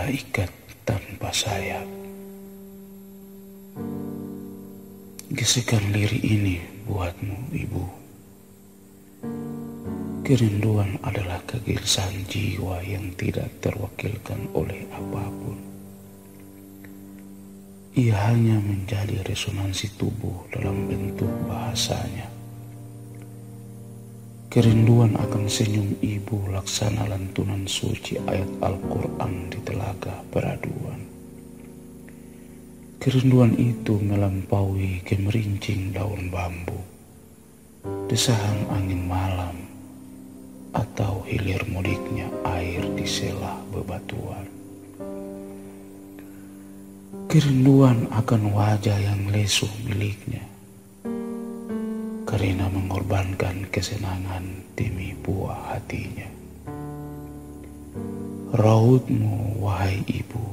malaikat tanpa sayap. Gesekan liri ini buatmu, Ibu. Kerinduan adalah kegelisahan jiwa yang tidak terwakilkan oleh apa pun. Ia hanya menjadi resonansi tubuh dalam bentuk bahasanya Kerinduan akan senyum ibu laksana lantunan suci ayat Al-Quran di telaga peraduan. Kerinduan itu melampaui kemerincing daun bambu, desahan angin malam, atau hilir mudiknya air di selah bebatuan. Kerinduan akan wajah yang lesu miliknya, karena mengorbankan kesenangan demi buah hatinya. Rautmu, wahai ibu,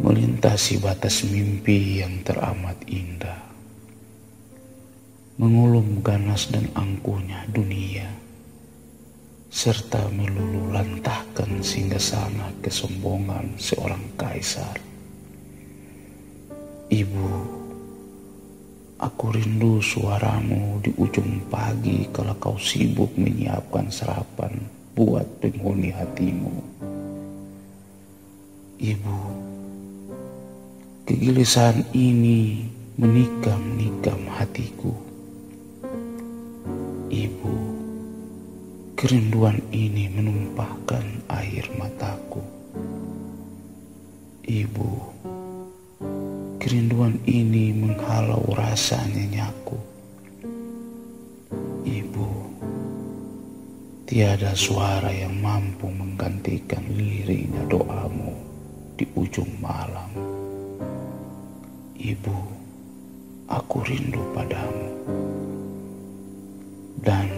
melintasi batas mimpi yang teramat indah, mengulum ganas dan angkuhnya dunia, serta melulu lantahkan sana kesombongan seorang kaisar. Ibu Aku rindu suaramu di ujung pagi kalau kau sibuk menyiapkan sarapan buat penghuni hatimu. Ibu, kegelisahan ini menikam-nikam hatiku. Ibu, kerinduan ini menumpahkan air mataku. Ibu, Kerinduan ini menghalau rasa nyenyaku. Ibu, tiada suara yang mampu menggantikan liriknya doamu di ujung malam. Ibu, aku rindu padamu. Dan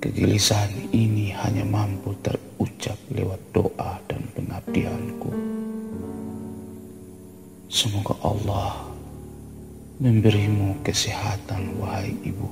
kegelisahan ini hanya mampu terucap lewat doa dan pengabdianku. Semoga Allah memberimu kesehatan, wahai ibu.